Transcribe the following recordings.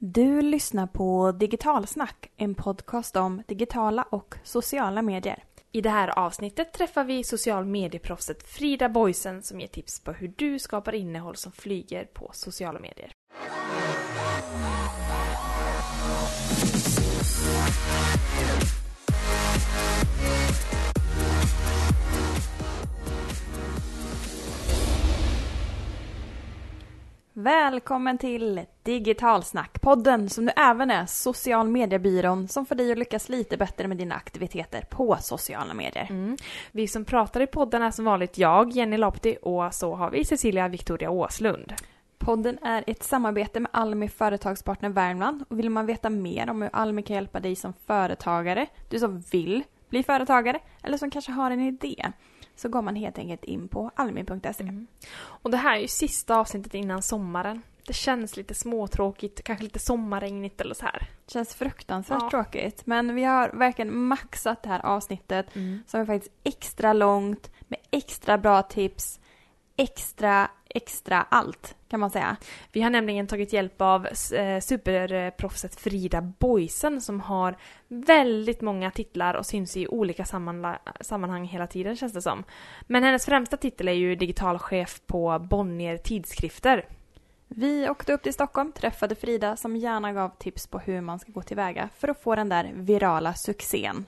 Du lyssnar på Digitalsnack, en podcast om digitala och sociala medier. I det här avsnittet träffar vi social medieproffset Frida Boysen som ger tips på hur du skapar innehåll som flyger på sociala medier. Välkommen till Digitalsnack, podden som nu även är social mediebyrån som får dig att lyckas lite bättre med dina aktiviteter på sociala medier. Mm. Vi som pratar i podden är som vanligt jag, Jenny Lapti, och så har vi Cecilia Victoria Åslund. Podden är ett samarbete med Almi Företagspartner Värmland och vill man veta mer om hur Almi kan hjälpa dig som företagare, du som vill bli företagare eller som kanske har en idé, så går man helt enkelt in på almi.se. Mm. Och det här är ju sista avsnittet innan sommaren. Det känns lite småtråkigt, kanske lite sommarregnigt eller så här. Känns fruktansvärt Ja. tråkigt. Men vi har verkligen maxat det här avsnittet Mm. som är faktiskt extra långt med extra bra tips. Extra, extra allt kan man säga. Vi har nämligen tagit hjälp av eh, superproffset Frida Boysen som har väldigt många titlar och syns i olika sammanhang hela tiden känns det som. Men hennes främsta titel är ju digitalchef på Bonnier Tidskrifter. Vi åkte upp till Stockholm, träffade Frida som gärna gav tips på hur man ska gå tillväga för att få den där virala succén.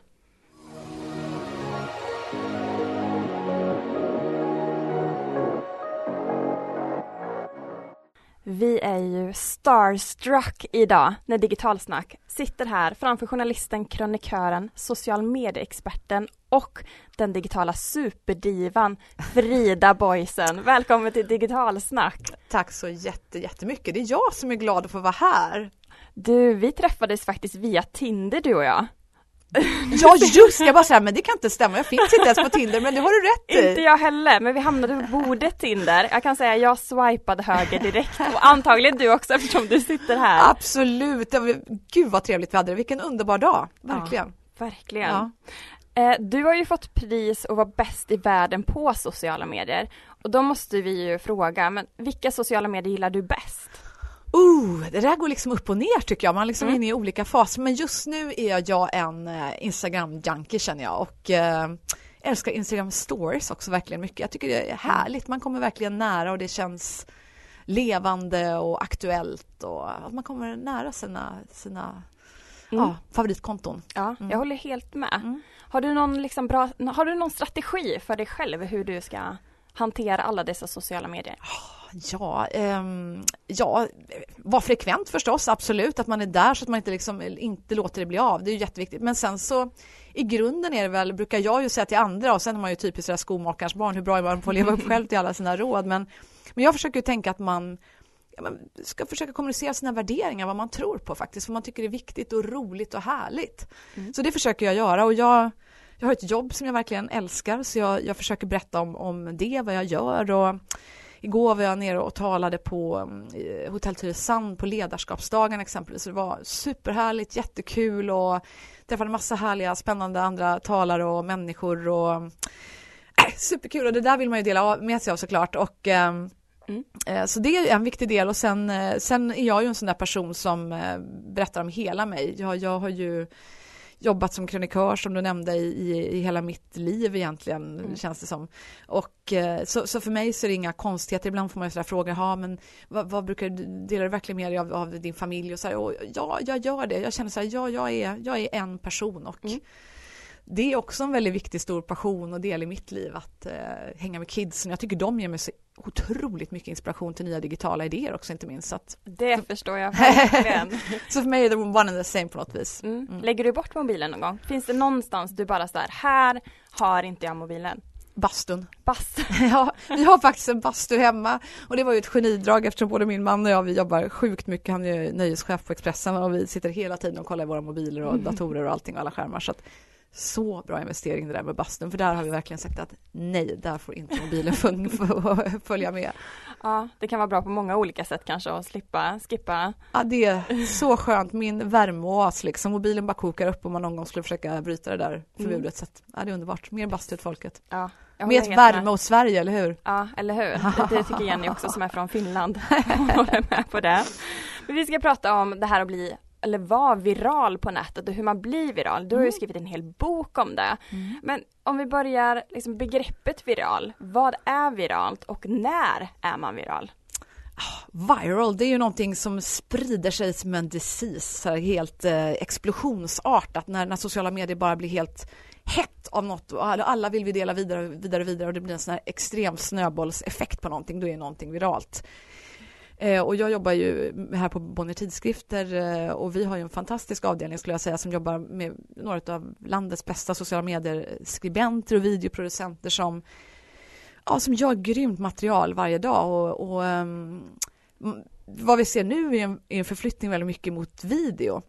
Vi är ju starstruck idag när Digitalsnack sitter här framför journalisten, krönikören, social medieexperten och den digitala superdivan Frida Boysen. Välkommen till Digitalsnack! Tack så jätte, jättemycket. Det är jag som är glad att få vara här. Du, vi träffades faktiskt via Tinder du och jag. Ja just jag bara säga, men det kan inte stämma. Jag finns inte ens på Tinder, men det har du rätt Inte i. jag heller, men vi hamnade på bordet Tinder. Jag kan säga jag swipade höger direkt och antagligen du också eftersom du sitter här. Absolut. Var- Gud vad trevligt vi hade det. Vilken underbar dag. Verkligen. Verkligen. Ja. Eh, Du har ju fått pris att vara bäst i världen på sociala medier. Och då måste vi ju fråga, men vilka sociala medier gillar du bäst? Det där går liksom upp och ner tycker jag. Man är liksom Mm. inne i olika faser. Men just nu är jag en eh, Instagram-junkie känner jag. Och eh, älskar Instagram stories också verkligen mycket. Jag tycker det är härligt. Man kommer verkligen nära och det känns levande och aktuellt. Och att man kommer nära sina, sina Mm. ja, favoritkonton. Ja, Mm. jag håller helt med. Mm. Har du någon liksom bra, har du någon strategi för dig själv hur du ska hantera alla dessa sociala medier? Ja, ehm, ja, var frekvent förstås, absolut, att man är där så att man inte, liksom, inte låter det bli av. Det är jätteviktigt. Men sen så i grunden är det väl, brukar jag ju säga till andra och sen är man ju typiskt sådär skomakarens barn, hur bra är man på att leva upp själv till alla sina råd. Men, men jag försöker ju tänka att man ja, man ska försöka kommunicera sina värderingar, vad man tror på faktiskt, vad man tycker är viktigt och roligt och härligt. Mm. Så det försöker jag göra och jag, jag har ett jobb som jag verkligen älskar så jag, jag försöker berätta om, om det, vad jag gör och Igår var jag nere och talade på eh, Hotell Tylösand på ledarskapsdagen exempelvis. Så det var superhärligt, jättekul och träffade massa härliga, spännande andra talare och människor och äh, superkul och det där vill man ju dela med sig av såklart och ehm, Mm. eh, så det är en viktig del och sen, eh, sen är jag ju en sån där person som eh, berättar om hela mig. Jag, jag har ju jobbat som krönikör som du nämnde i, i, i hela mitt liv egentligen Mm. känns det som. Och eh, så, så för mig så är det inga konstigheter. Ibland får man ju sådär frågor, ja men vad, vad brukar du, delar du verkligen med dig av, av din familj och så här, och ja, jag gör det. Jag känner så här, ja, jag är, jag är en person och Mm. Det är också en väldigt viktig stor passion och del i mitt liv att eh, hänga med kidsen. Jag tycker de ger mig så otroligt mycket inspiration till nya digitala idéer också inte minst. Så, att, Det förstår jag verkligen. så för mig är det one and the same på något vis. Mm. Mm. Lägger du bort mobilen någon gång? Finns det någonstans du bara sådär, här har inte jag mobilen? Bastun. Bass. Ja, vi har faktiskt en bastu hemma och det var ju ett genidrag eftersom både min man och jag vi jobbar sjukt mycket. Han är ju nöjeschef på Expressen och vi sitter hela tiden och kollar i våra mobiler och datorer och allting och alla skärmar. Så så bra investering det där med bastun för där har vi verkligen sagt att nej, där får inte mobilen följa- med. Ja, det kan vara bra på många olika sätt kanske att slippa skippa. Ja, det är så skönt, min värmeoas liksom. Mobilen bara kokar upp om man någon gång skulle försöka bryta det där förbudet. Så att, ja, det är underbart. Mer bastu åt folket. Ja, Mer värme med. åt Sverige, eller hur? Ja, eller hur? Det, tycker Jenny också som är från Finland. Håller med på det. Vi ska prata om det här att bli eller vara viral på nätet och hur man blir viral. Du har ju Mm. skrivit en hel bok om det. Men om vi börjar liksom begreppet viral. Vad är viralt och när är man viral? Viral, det är ju någonting som sprider sig som en disease, så helt eh, explosionsartat när, när sociala medier bara blir helt hett av något och alla, vill vi dela vidare, vidare, vidare och det blir en sån här extrem snöbollseffekt på någonting, då är någonting viralt. Eh, och jag jobbar ju här på Bonnier Tidskrifter eh, och vi har ju en fantastisk avdelning skulle jag säga som jobbar med några av landets bästa sociala medier-skribenter och videoproducenter som ja, som gör grymt material varje dag och, och ehm, vad vi ser nu är en, är en förflyttning väldigt mycket mot video.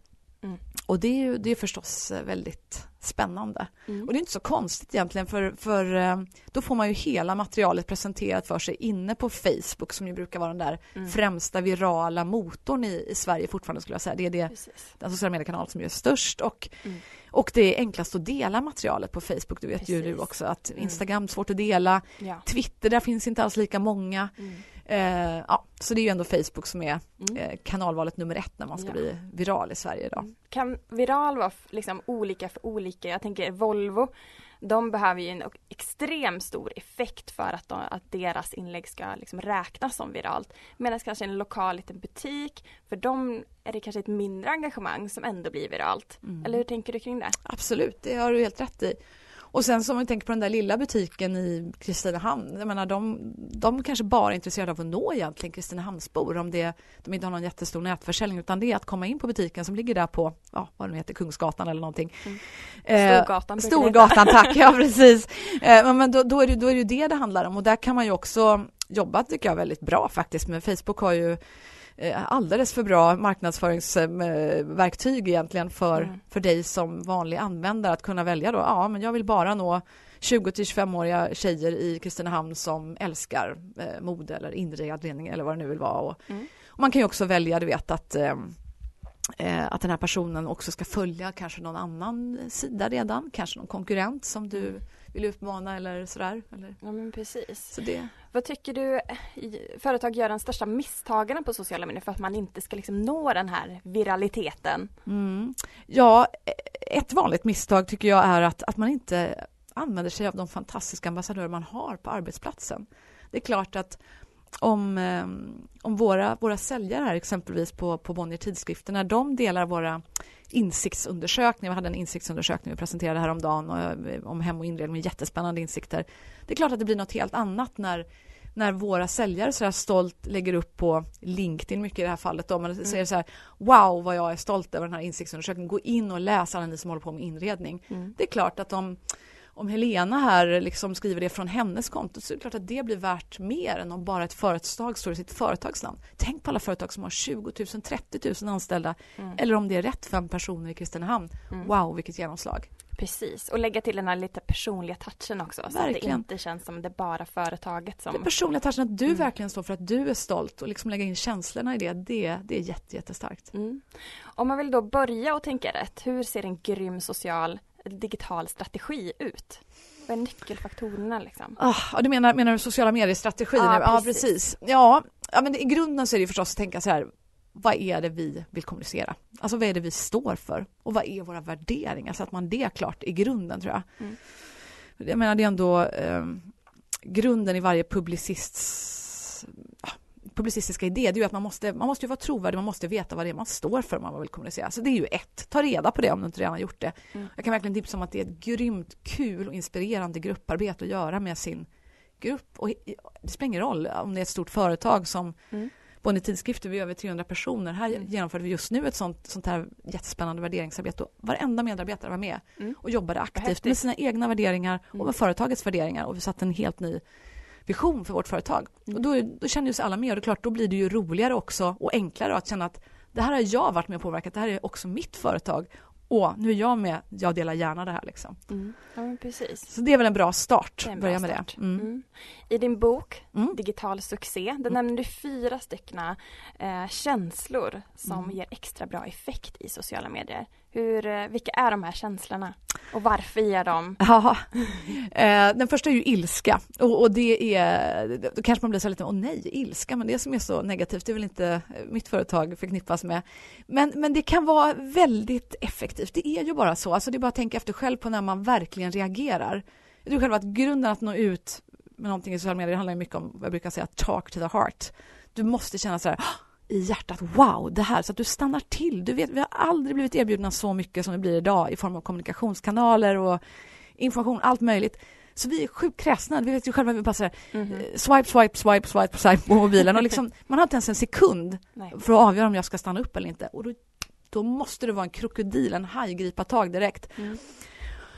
Mm. Och det är ju det är förstås eh, väldigt spännande. Mm. Och det är inte så konstigt egentligen för, för eh, då får man ju hela materialet presenterat för sig inne på Facebook som ju brukar vara den där Mm. främsta virala motorn i, i Sverige fortfarande skulle jag säga. Det är det Precis. den sociala mediekanal som är störst och, Mm. och det är enklast att dela materialet på Facebook. Det vet ju Precis. du också att Mm. Instagram svårt att dela. Ja. Twitter, där finns inte alls lika många. Mm. Eh, ja, så det är ju ändå Facebook som är Mm. eh, kanalvalet nummer ett när man ska Ja. bli viral i Sverige idag. Kan viral vara liksom olika för olika? Jag tänker Volvo, de behöver ju en extremt stor effekt för att, de, att deras inlägg ska liksom räknas som viralt. Medan kanske en lokal liten butik, för dem är det kanske ett mindre engagemang som ändå blir viralt. Mm. Eller hur tänker du kring det? Absolut, det har du helt rätt i. Och sen som vi tänker på den där lilla butiken i Kristinehamn, jag menar de, de kanske bara är intresserade av att nå egentligen Kristinehamnsbor om det, de inte har någon jättestor nätförsäljning utan det är att komma in på butiken som ligger där på, ja vad den heter, Kungsgatan eller någonting. Mm. Eh, Storgatan heta. Storgatan, tack, ja precis. Eh, men- då, då, är det, då är det det det handlar om och där kan man ju också jobba tycker jag väldigt bra faktiskt, men Facebook har ju eh, alldeles för bra marknadsföringsverktyg egentligen för, Mm. för dig som vanlig användare att kunna välja då, ja men jag vill bara nå 20-25-åriga tjejer i Kristinehamn som älskar eh, mode eller inredning eller vad det nu vill vara. Och, Mm. och man kan ju också välja, du vet att eh, eh, att den här personen också ska följa kanske någon annan sida redan, kanske någon konkurrent som du vill utmana eller sådär. Eller, Ja men precis. så det, Vad tycker du företag gör de största misstagen på sociala medier för att man inte ska liksom nå den här viraliteten? Mm. Ja, ett vanligt misstag tycker jag är att, att man inte använder sig av de fantastiska ambassadörer man har på arbetsplatsen. Det är klart att om, eh, om våra, våra säljare här exempelvis på, på Bonnier Tidskrifter, när de delar våra insiktsundersökningar, vi hade en insiktsundersökning vi presenterade häromdagen och, eh, om hem och inredning med jättespännande insikter. Det är klart att det blir något helt annat när när våra säljare så här stolt lägger upp på LinkedIn, mycket i det här fallet, då, men säger så här Wow vad jag är stolt över den här insiktsundersökningen, gå in och läs alla ni som håller på med inredning. Mm. Det är klart att om, om Helena här liksom skriver det från hennes konto så är det klart att det blir värt mer än om bara ett företag står i sitt företagsnamn. Tänk på alla företag som har 20 000, 30 000 anställda Mm. eller om det är rätt fem personer i Kristinehamn. Mm. Wow vilket genomslag. Precis, och lägga till den här lite personliga touchen också så att det Verkligen. inte känns som det bara företaget Den som... personliga touchen att du Mm. verkligen står för att du är stolt och liksom lägga in känslorna i det, det, det är jätte, jättestarkt. Mm. Om man vill då börja och tänka rätt, hur ser en grym social digital strategi ut? Vad är nyckelfaktorerna liksom? Ah, du menar, menar du sociala medier-strategi Ja? Ja, precis. Ja, ja, men i grunden så är det förstås att tänka så här, vad är det vi vill kommunicera? Alltså vad är det vi står för? Och vad är våra värderingar? Så att man det är klart i grunden tror jag. Mm. Jag menar det är ändå eh, grunden i varje publicists publicistiska idé, det är ju att man måste, man måste ju vara trovärdig, man måste veta vad det är man står för om man vill kommunicera. Så det är ju ett, ta reda på det om du inte redan har gjort det. Mm. Jag kan verkligen tipsa om att det är ett grymt kul och inspirerande grupparbete att göra med sin grupp. Och det spelar ingen roll om det är ett stort företag som Mm. Bonnier Tidskrifter, vi är över 300 personer. Här Mm. genomförde vi just nu ett sånt, sånt här jättespännande värderingsarbete och varenda medarbetare var med Mm. och jobbade aktivt med sina egna värderingar och Mm. med företagets värderingar och vi satte en helt ny vision för vårt företag. Mm. Och då, då känner ju sig alla med och det är klart, då blir det ju roligare också och enklare att känna att det här har jag varit med och påverkat, det här är också mitt företag åh, nu är jag med, jag delar gärna det här liksom. Mm. Ja, men precis. Så det är väl en bra start, en börja bra med start. det. Mm. Mm. I din bok Mm. Digital succé, där nämner du fyra stycken eh, känslor som Mm. ger extra bra effekt i sociala medier. Hur, eh, vilka är de här känslorna? Och varför ger de? Ja, eh, den första är ju ilska och, och det är, då kanske man blir så lite, åh nej, ilska, men det som är så negativt, det är väl inte eh, mitt företag förknippas med. Men, men det kan vara väldigt effektivt, det är ju bara så, alltså det är bara att tänka efter själv på när man verkligen reagerar. Jag tror själv att grunden att nå ut med någonting i sociala medier handlar ju mycket om, vad jag brukar säga, talk to the heart. Du måste känna så här, "Ah, i hjärtat, wow, det här, så att du stannar till. Du vet, vi har aldrig blivit erbjudna så mycket som vi blir idag i form av kommunikationskanaler och information, allt möjligt. Så vi är sjukt kräsna. Vi vet ju själva, vi bara så här, Mhm. eh, swipe, swipe, swipe, swipe, swipe på mobilen och liksom, man har inte ens en sekund Nej. för att avgöra om jag ska stanna upp eller inte. Och då, då måste det vara en krokodil, en haj, gripa tag direkt. Mm.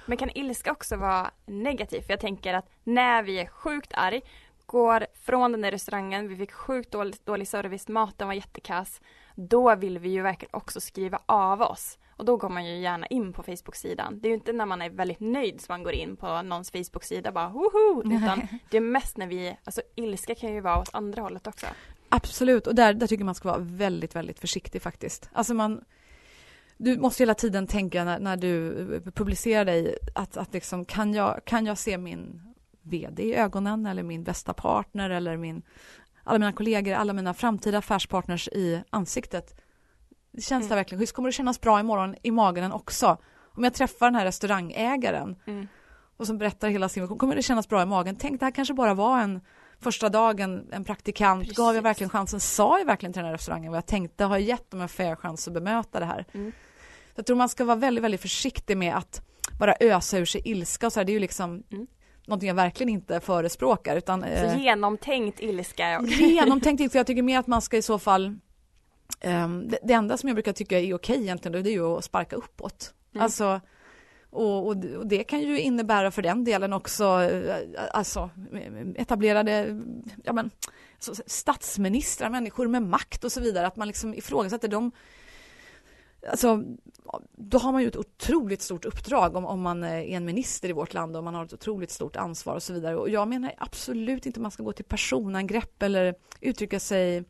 Men kan ilska också vara negativ? För jag tänker att när vi är sjukt arg, går från den där restaurangen, vi fick sjukt dålig, dålig service, maten var jättekass. Då vill vi ju verkligen också skriva av oss. Och då går man ju gärna in på Facebook-sidan. Det är ju inte när man är väldigt nöjd som man går in på någons Facebook-sida bara woho! Utan det är mest när vi, alltså ilska kan ju vara åt andra hållet också. Absolut, och där, där tycker man ska vara väldigt, väldigt försiktig faktiskt. Alltså man, du måste hela tiden tänka när, när du publicerar dig att, att liksom, kan, jag, kan jag se min VD i ögonen eller min bästa partner eller min, alla mina kollegor, alla mina framtida affärspartners i ansiktet. Det känns Mm. det verkligen schysst? Kommer det kännas bra imorgon i magen också? Om jag träffar den här restaurangägaren Mm. och som berättar hela sin version, kommer det kännas bra i magen? Tänk, det här kanske bara var en första dagen, en praktikant. Precis. Gav jag verkligen chansen? Sa jag verkligen till den här restaurangen vad jag tänkte? Har jag gett dem en fair chans att bemöta det här? Mm. Så jag tror man ska vara väldigt, väldigt försiktig med att bara ösa ur sig ilska och så här. Det är ju liksom Mm. någonting jag verkligen inte förespråkar utan Så eh, genomtänkt ilska. genomtänkt för jag tycker mer att man ska i så fall ehm, det, det enda som jag brukar tycka är okej egentligen, det är ju att sparka uppåt. Mm. Alltså, och, och, och det kan ju innebära för den delen också eh, alltså, eh, etablerade ja, men, så, statsministrar, människor med makt och så vidare, att man liksom ifrågasätter dem. Alltså, då har man ju ett otroligt stort uppdrag om, om man eh, är en minister i vårt land och man har ett otroligt stort ansvar och så vidare. Och jag menar absolut inte man ska gå till personangrepp eller uttrycka sig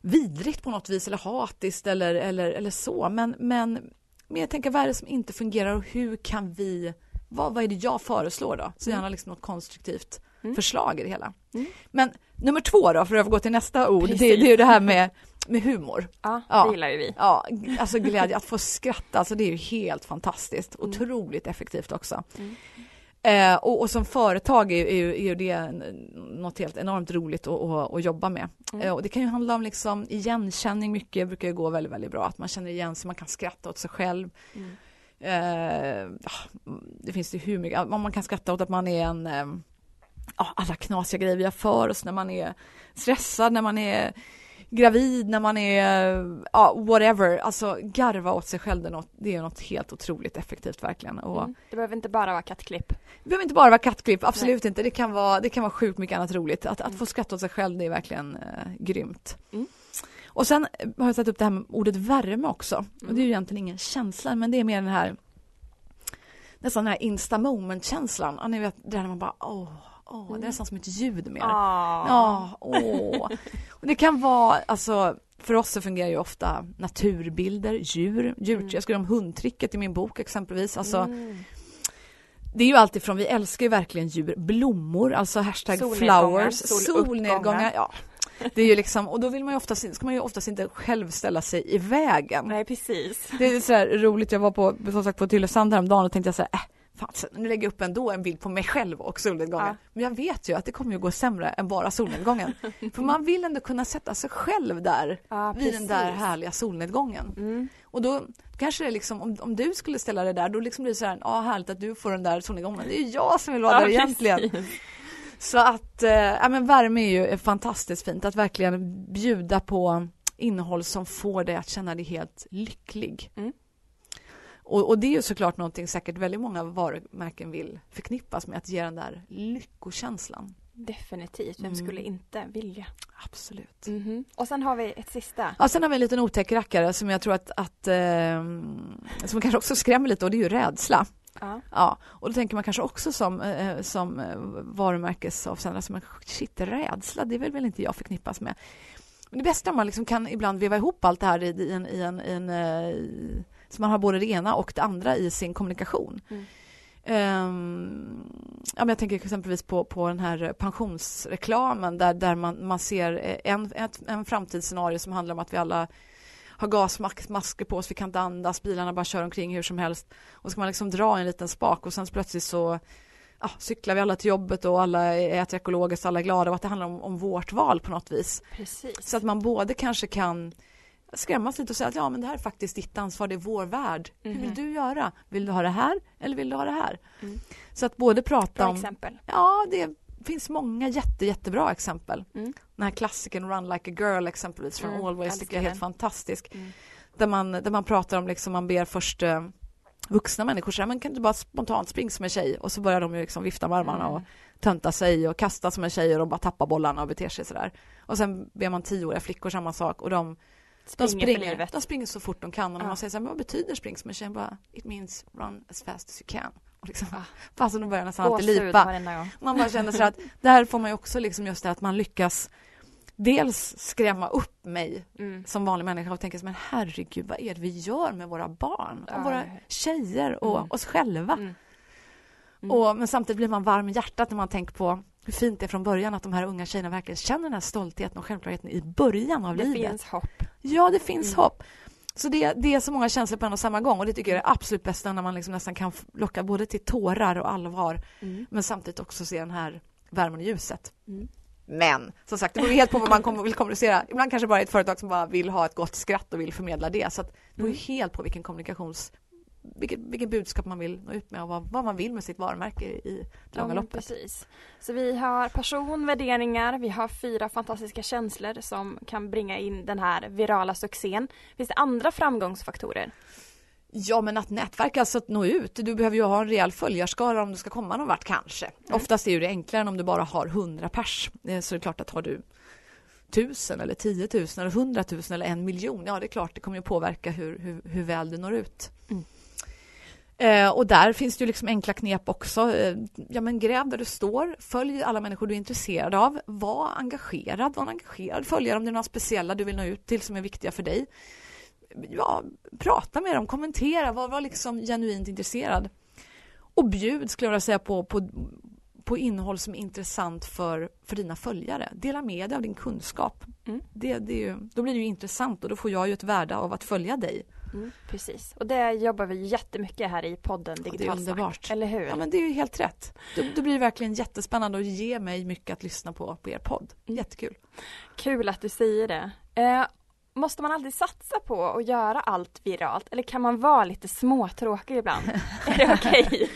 vidrigt på något vis eller hatiskt eller, eller, eller så. Men, men, men jag tänker, vad är det som inte fungerar och hur kan vi... Vad, vad är det jag föreslår då? Så gärna liksom något konstruktivt Mm. förslag i det hela. Mm. Men nummer två då, för att övergå till nästa ord, det, Precis. det är ju det här med, med humor. Ja, Ja. det gillar ju vi. Ja, alltså glädje, att få skratta, alltså det är ju helt fantastiskt. Mm. Otroligt effektivt också. Mm. Eh, och, och som företag är, är, är ju det något helt enormt roligt att, att, att jobba med. Mm. Eh, och det kan ju handla om liksom igenkänning mycket, brukar ju gå väldigt, väldigt bra. Att man känner igen sig, man kan skratta åt sig själv. Mm. Eh, ja, det finns det hur mycket, man kan skratta åt att man är en, eh, alla knasiga grejer vi har för oss när man är stressad, när man är gravid, när man är, ja, whatever. Alltså garva åt sig själv, det är något, det är något helt otroligt effektivt verkligen. Och Mm. Det behöver inte bara vara kattklipp. det behöver inte bara vara kattklipp, absolut inte. Det kan vara, det kan vara sjukt mycket annat roligt. Att, att få skratta åt sig själv, det är verkligen eh, grymt. Mm. Och sen eh, har jag satt upp det här med ordet värme också. Och Mm. det är ju egentligen ingen känsla, men det är mer den här nästan den här insta moment-känslan. Ja, ni vet, det där när man bara åh, åh, det är Mm. nästan som ett ljud mer. Ja, åh. Och det kan vara, alltså, för oss så fungerar ju ofta naturbilder, djur, djur. Mm. Jag skriver om hundtricket i min bok exempelvis. Alltså, Mm. det är ju alltid från, vi älskar ju verkligen djur, blommor, alltså hashtag Solnedgångar, flowers, soluppgångar. solnedgångar. Ja. Det är ju liksom, och då vill man ju oftast, ska man ju oftast inte själv ställa sig i vägen. Nej, precis. Det är så här roligt, jag var på, som sagt, på Tylösand häromdagen och tänkte jag så här, äh, fan, nu lägger jag upp ändå en bild på mig själv och solnedgången. Ja. Men jag vet ju att det kommer ju gå sämre än bara solnedgången. För man vill ändå kunna sätta sig själv där, Ja, vid den där härliga solnedgången. Mm. Och då kanske det är liksom, om, om du skulle ställa dig där, då liksom blir det så här, ja härligt att du får den där solnedgången. Det är ju jag som vill vara Ja, där egentligen. precis. Så att, ja men värme är ju fantastiskt fint, att verkligen bjuda på innehåll som får dig att känna dig helt lycklig. Mm. Och, och det är ju såklart någonting säkert väldigt många varumärken vill förknippas med, att ge den där lyckokänslan. Definitivt, vem Mm. skulle inte vilja? Absolut. Mhm. Och sen har vi ett sista. Ja, sen har vi en liten otäck rackare som jag tror att, att eh, som kanske också skrämmer lite och det är ju rädsla. Ja. Ja, och då tänker man kanske också som, eh, som eh, varumärkesavsändare, som shit, rädsla, det vill väl inte jag förknippas med. Det bästa om man liksom kan ibland veva ihop allt det här i, i en, i en, i en eh, i- så man har både det ena och det andra i sin kommunikation. Mm. Ehm, ja, men jag tänker exempelvis på, på den här pensionsreklamen där, där man, man ser eh, en, ett, en framtidsscenario som handlar om att vi alla har gasmasker på oss, vi kan inte andas, bilarna bara kör omkring hur som helst. Och ska man liksom dra en liten spak och sen plötsligt så ja, cyklar vi alla till jobbet och alla äter ekologiskt, alla är glada och att det handlar om, om vårt val på något vis. Precis. Så att man både kanske kan skrämmas lite och säga att ja men det här är faktiskt ditt ansvar, det är vår värld. Hur vill Mhm. du göra? Vill du ha det här eller vill du ha det här? Mm. Så att både prata Bra om... exempel. Ja, det finns många jätte, jättebra exempel. Mm. Den här klassikern Run like a girl exempelvis från Mm, Always tycker jag är helt fantastisk. Mm. Där man, där man pratar om, liksom, man ber först eh, vuxna människor så här, men kan du bara spontant springa som en tjej? Och så börjar de ju liksom vifta med armarna Mm. och tönta sig och kasta som en tjej och de bara tappar bollarna och beter sig sådär. Och sen ber man tioåriga flickor samma sak och de, de, Springer för springer, livet. de springer så fort de kan och Ja. man säger så här, vad betyder spring som en tjej? Bara, It means run as fast as you can. Och liksom, Ah. Fastän de börjar nästan alltid lipa. Man bara känner så att där får man ju också liksom just det att man lyckas dels skrämma upp mig Mm. som vanlig människa och tänka så, men herregud vad är det vi gör med våra barn och Ja. våra tjejer och Mm. oss själva. Mm. Mm. Och, men samtidigt blir man varm i hjärtat när man tänker på hur fint det är från början att de här unga tjejerna verkligen känner den här stoltheten och självklarheten i början av Det livet. finns hopp. Ja, det finns Mm. hopp. Så det, det är så många känslor på en och samma gång och det tycker jag är det absolut bästa när man liksom nästan kan locka både till tårar och allvar Mm. men samtidigt också se den här värmen och ljuset. Mm. Men som sagt, det beror helt på vad man kommer, vill kommunicera. Ibland kanske bara är ett företag som bara vill ha ett gott skratt och vill förmedla det. Så det beror Mm. helt på vilken kommunikations... Vilket, vilket budskap man vill nå ut med och vad, vad man vill med sitt varumärke i det långa Ja, loppet. Precis. Så vi har person, värderingar, vi har fyra fantastiska känslor som kan bringa in den här virala succén. Finns det andra framgångsfaktorer? Ja, men att nätverka, alltså att nå ut. Du behöver ju ha en rejäl följarskara om du ska komma någon vart kanske. Oftast är det enklare än om du bara har 100 pers. Eh, Så det är klart att har du tusen eller 10 000 eller 100 000 eller en miljon, ja det är klart det kommer ju påverka hur, hur, hur väl du når ut. Mm. Eh, och där finns det ju liksom enkla knep också. Eh, ja men gräv där du står, följ alla människor du är intresserad av, var engagerad, var en engagerad följare om det är några speciella du vill nå ut till som är viktiga för dig. Ja, prata med dem, kommentera, var, var liksom genuint intresserad. Och bjud skulle jag vilja säga på, på, på innehåll som är intressant för, för dina följare. Dela med dig av din kunskap. Mm. Det, det är ju, då blir det ju intressant och då får jag ju ett värde av att följa dig. Mm, precis. Och det jobbar vi jättemycket här i podden det är underbart. Eller hur? Ja, men det är ju helt rätt. Då, då blir det verkligen jättespännande och ger mig mycket att lyssna på på er podd. Mm. Jättekul. Kul att du säger det. Eh, måste man alltid satsa på att göra allt viralt? Eller kan man vara lite småtråkig ibland? är det okej?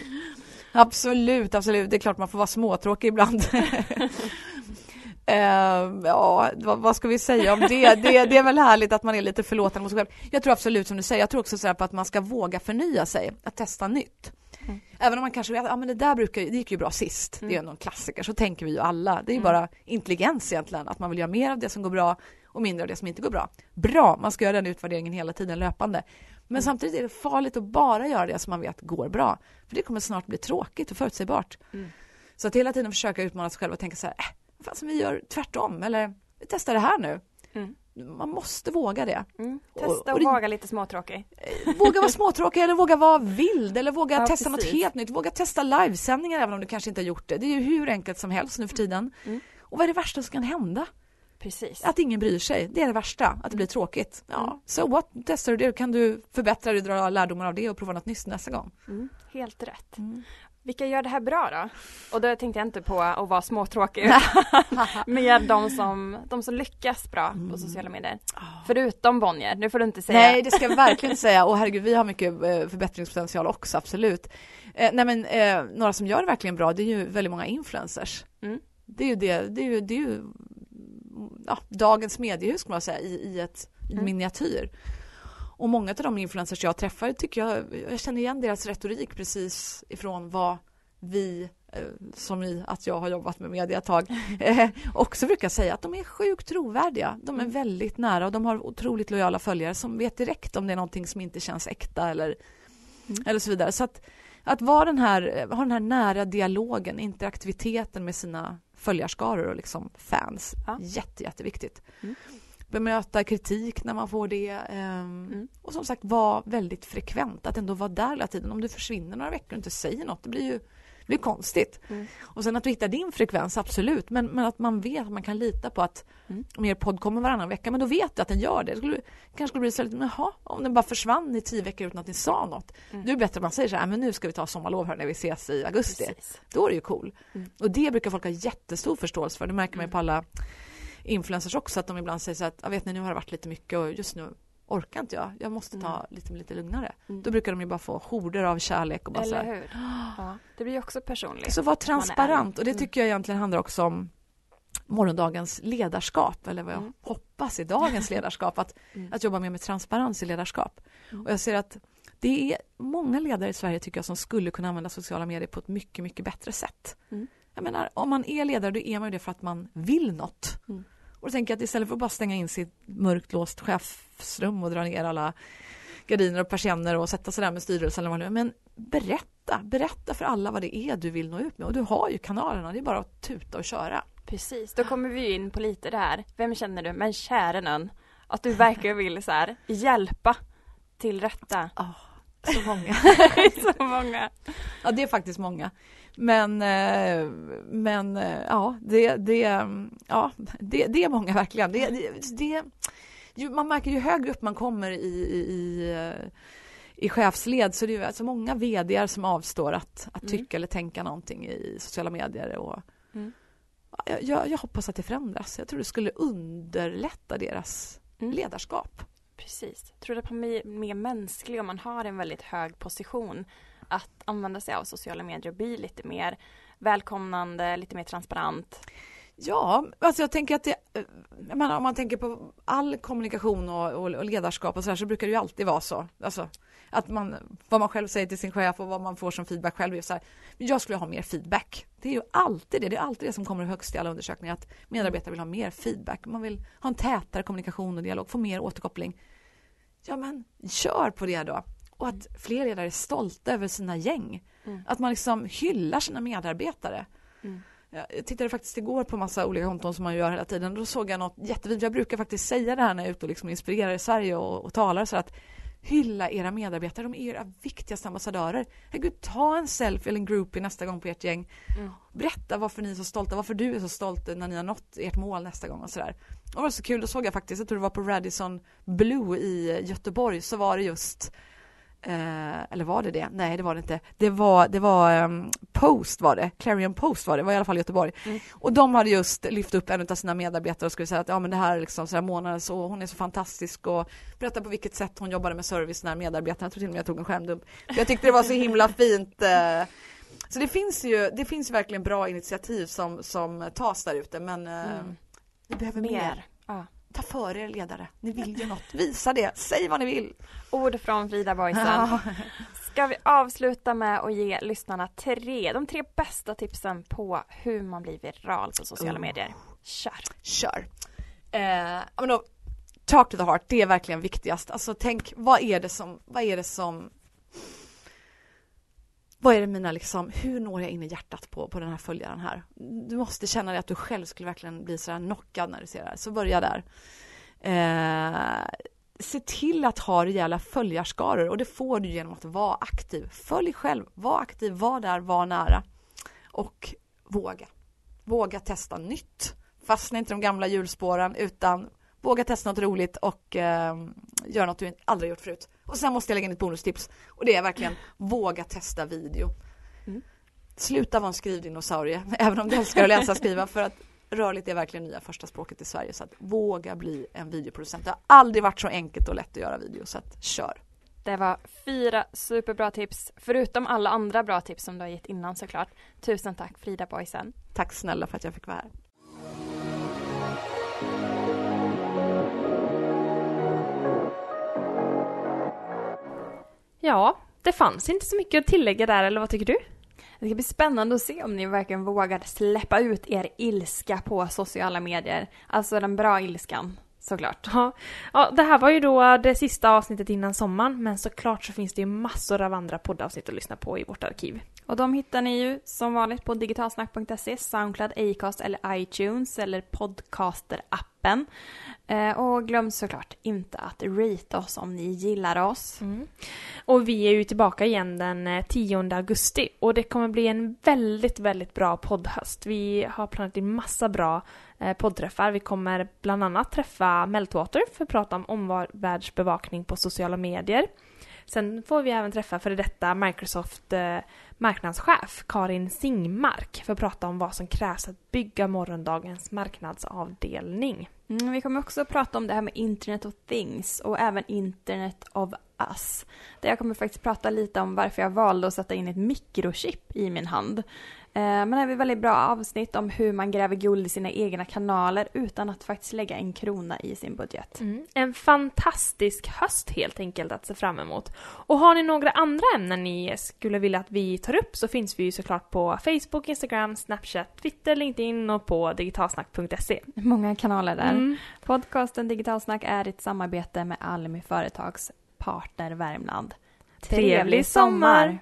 Absolut, absolut. Det är klart man får vara småtråkig ibland. Eh, ja, vad, vad ska vi säga om det? det? Det är väl härligt att man är lite förlåtande mot sig själv. Jag tror absolut som du säger, jag tror också så på att man ska våga förnya sig, att testa nytt. Mm. Även om man kanske vet, ja men det där brukar, det gick ju bra sist, det är ju Mm. någon klassiker, så tänker vi ju alla. Det är ju Mm. bara intelligens egentligen, att man vill göra mer av det som går bra och mindre av det som inte går bra. Bra, man ska göra den utvärderingen hela tiden löpande. Men Mm. samtidigt är det farligt att bara göra det som man vet går bra. För det kommer snart bli tråkigt och förutsägbart. Mm. Så att hela tiden försöka utmana sig själv och tänka så här, äh, som vi gör tvärtom eller vi testar det här nu. Mm. Man måste våga det. Mm. Och- Testa och och det- vara lite småtråkig. Våga vara småtråkig eller våga vara vild eller våga Ja, testa något precis. helt nytt. Våga testa livesändningar även om du kanske inte har gjort det. Det är ju hur enkelt som helst nu för tiden. Mm. Och vad är det värsta som kan hända? Precis. Att ingen bryr sig. Det är det värsta, att det blir tråkigt. Mm. Ja, so what? Testar du det kan du förbättra dig, dra lärdomar av det och prova något nytt nästa gång. Mm. Helt rätt. Mm. Vilka gör det här bra då? Och då tänkte jag inte på att vara småtråkig, mer de som, de som lyckas bra Mm. på sociala medier. Ah. Förutom Bonnier, nu får du inte säga. Nej, det ska jag verkligen inte säga. Och herregud, vi har mycket eh, förbättringspotential också, absolut. Eh, nej, men eh, några som gör det verkligen bra, det är ju väldigt många influencers. Mm. Det är ju det, det är ju, det är ju ja, dagens mediehus, skulle man säga, i, i ett Mm. miniatyr. Och många av de influencers jag träffar tycker jag, jag känner igen deras retorik precis ifrån vad vi eh, som i att jag har jobbat med media ett tag, eh, också brukar säga att de är sjukt trovärdiga. De är Mm. väldigt nära och de har otroligt lojala följare som vet direkt om det är någonting som inte känns äkta eller, Mm. eller så vidare. Så att, att vara den här, ha den här nära dialogen, interaktiviteten med sina följarskaror och liksom fans, Ja. jätte, jätteviktigt. Mm. Bemöta kritik när man får det. ehm, Mm. Och som sagt, vara väldigt frekvent, att ändå vara där hela tiden. Om du försvinner några veckor och inte säger något, det blir ju det blir konstigt. Mm. Och sen att du hittar din frekvens, absolut. Men, men att man vet att man kan lita på att Mm. om er podd kommer varannan vecka, men då vet du att den gör det. Det skulle, kanske skulle bli så lite, jaha, om den bara försvann i tio veckor utan att ni sa något. Mm. Då är det bättre att man säger så här, "Ah, men nu ska vi ta sommarlov här när vi ses i augusti. Precis. Då är det ju cool. Mm. Och det brukar folk ha jättestor förståelse för. Det märker man ju Mm. på alla influencers också, att de ibland säger så att, jag vet ni, nu har det varit lite mycket och just nu orkar inte jag. Jag måste ta Mm. lite, lite lugnare. Mm. Då brukar de ju bara få horder av kärlek och bara så Eller här, hur? Ja, det blir ju också personligt. så var transparent och det Mm. tycker jag egentligen handlar också om morgondagens ledarskap eller vad jag Mm. hoppas i dagens ledarskap att, Mm. att jobba mer med transparens i ledarskap. Mm. Och jag ser att det är många ledare i Sverige tycker jag som skulle kunna använda sociala medier på ett mycket, mycket bättre sätt. Mm. Jag menar, om man är ledare då är man ju det för att man vill något. Och då tänker jag att istället för att bara stänga in sitt mörkt låst chefsrum och dra ner alla gardiner och persienner och sätta sig där med styrelsen eller vad det är. Men berätta, berätta för alla vad det är du vill nå ut med. Och du har ju kanalerna, det är bara att tuta och köra. Precis, då kommer vi ju in på lite det här. Vem känner du? Men käre någon. Att du verkligen vill så här hjälpa till rätta. Så många. så många. Ja, det är faktiskt många. Men, eh, men eh, ja, det, det, mm, ja det, det är många verkligen. Det, det, det, man märker ju högre upp man kommer i, i, i, eh, chefsled så det är ju alltså många vd som avstår att, att Mm. tycka eller tänka någonting i sociala medier. Och, Mm. ja, jag- jag, jag hoppas att det förändras. Jag tror det skulle underlätta deras Mm. ledarskap. Precis. Tror att man blir mer mänsklig om man har en väldigt hög position. Att använda sig av sociala medier och bli lite mer välkomnande, lite mer transparent. Ja, alltså jag tänker att det, jag menar, om man tänker på all kommunikation och, och, och ledarskap och så här så brukar det ju alltid vara så. Alltså, att man, vad man själv säger till sin chef och vad man får som feedback själv är så här, jag skulle ha mer feedback. Det är ju alltid det, det är alltid det som kommer högst i alla undersökningar, att medarbetare vill ha mer feedback. Man vill ha en tätare kommunikation och dialog, få mer återkoppling. Ja men, kör på det då. Och att fler ledare är stolta över sina gäng. Mm. Att man liksom hyllar sina medarbetare. Mm. Jag tittade faktiskt igår på massa olika konton som man gör hela tiden. Då såg jag något jättefint. Jag brukar faktiskt säga det här när jag är ute och liksom inspirerar i Sverige och, och talar så att hylla era medarbetare. De är era viktigaste ambassadörer. Herregud, ta en selfie eller en groupie nästa gång på ert gäng. Mm. Berätta varför ni är så stolta, varför du är så stolt när ni har nått ert mål nästa gång och sådär. Och det var så kul, då såg jag faktiskt, jag tror det var på Radisson Blue i Göteborg, så var det just Eh, eller var det det? Nej, det var det inte. Det var, det var ehm, Post var det. Clarion Post var det. Det var i alla fall i Göteborg. Mm. Och de hade just lyft upp en av sina medarbetare och skulle säga att ja, men det här är liksom så här månadens och hon är så fantastisk och berätta på vilket sätt hon jobbade med service när medarbetarna, jag tror till och med jag tog en skärmdump. Jag tyckte det var så himla fint. Eh, så det finns ju, det finns verkligen bra initiativ som, som tas där ute men eh, Mm. vi behöver mer. Mer. Ta för er ledare. Ni vill ju något. Visa det. Säg vad ni vill. Ord från Frida Boysen. Ja. Ska vi avsluta med att ge lyssnarna tre, de tre bästa tipsen på hur man blir viral på sociala Oh. medier. Kör! Kör. Eh, då, talk to the heart, det är verkligen viktigast. Alltså tänk, vad är det som, vad är det som vad är det mina liksom, hur når jag in i hjärtat på, på den här följaren här? Du måste känna dig att du själv skulle verkligen bli så här knockad när du ser det här, så börja där. Eh, se till att ha rejäla följarskaror och det får du genom att vara aktiv. Följ själv, var aktiv, var där, var nära. Och våga. Våga testa nytt. Fastna inte i de gamla hjulspåren utan våga testa något roligt och eh, göra något du aldrig gjort förut. Och sen måste jag lägga in ett bonustips och det är verkligen våga testa video. Mm. Sluta vara en skrivdinosaurie, även om du älskar att läsa och skriva för att rörligt är verkligen nya första språket i Sverige så att våga bli en videoproducent. Det har aldrig varit så enkelt och lätt att göra video så att kör. Det var fyra superbra tips, förutom alla andra bra tips som du har gett innan såklart. Tusen tack Frida Boysen. Tack snälla för att jag fick vara här. Ja, det fanns inte så mycket att tillägga där, eller vad tycker du? Det ska bli spännande att se om ni verkligen vågar släppa ut er ilska på sociala medier. Alltså den bra ilskan. Såklart. Ja. ja, det här var ju då det sista avsnittet innan sommaren, men såklart så finns det ju massor av andra poddavsnitt att lyssna på i vårt arkiv. Och de hittar ni ju som vanligt på digitalsnack.se, Soundcloud, Acast eller iTunes eller Podcaster-appen. Eh, och glöm såklart inte att rate oss om ni gillar oss. Mm. Och vi är ju tillbaka igen den eh, 10 augusti och det kommer bli en väldigt, väldigt bra poddhöst. Vi har planerat in massa bra eh, poddträffar. Vi kommer bland annat träffa Meltwater för att prata om omvärldsbevakning på sociala medier. Sen får vi även träffa före detta Microsoft eh, marknadschef Karin Singmark för att prata om vad som krävs att bygga morgondagens marknadsavdelning. Mm, vi kommer också prata om det här med Internet of Things och även Internet of Us. Där jag kommer faktiskt prata lite om varför jag valde att sätta in ett mikrochip i min hand. Eh, men det är ett väldigt bra avsnitt om hur man gräver guld i sina egna kanaler utan att faktiskt lägga en krona i sin budget. Mm. En fantastisk höst helt enkelt att se fram emot. Och har ni några andra ämnen ni skulle vilja att vi tar upp så finns vi ju såklart på Facebook, Instagram, Snapchat, Twitter, LinkedIn och på digitalsnack.se. Många kanaler där. Mm. Podcasten Digitalsnack är ett samarbete med Almi Företags partner Värmland. Trevlig sommar!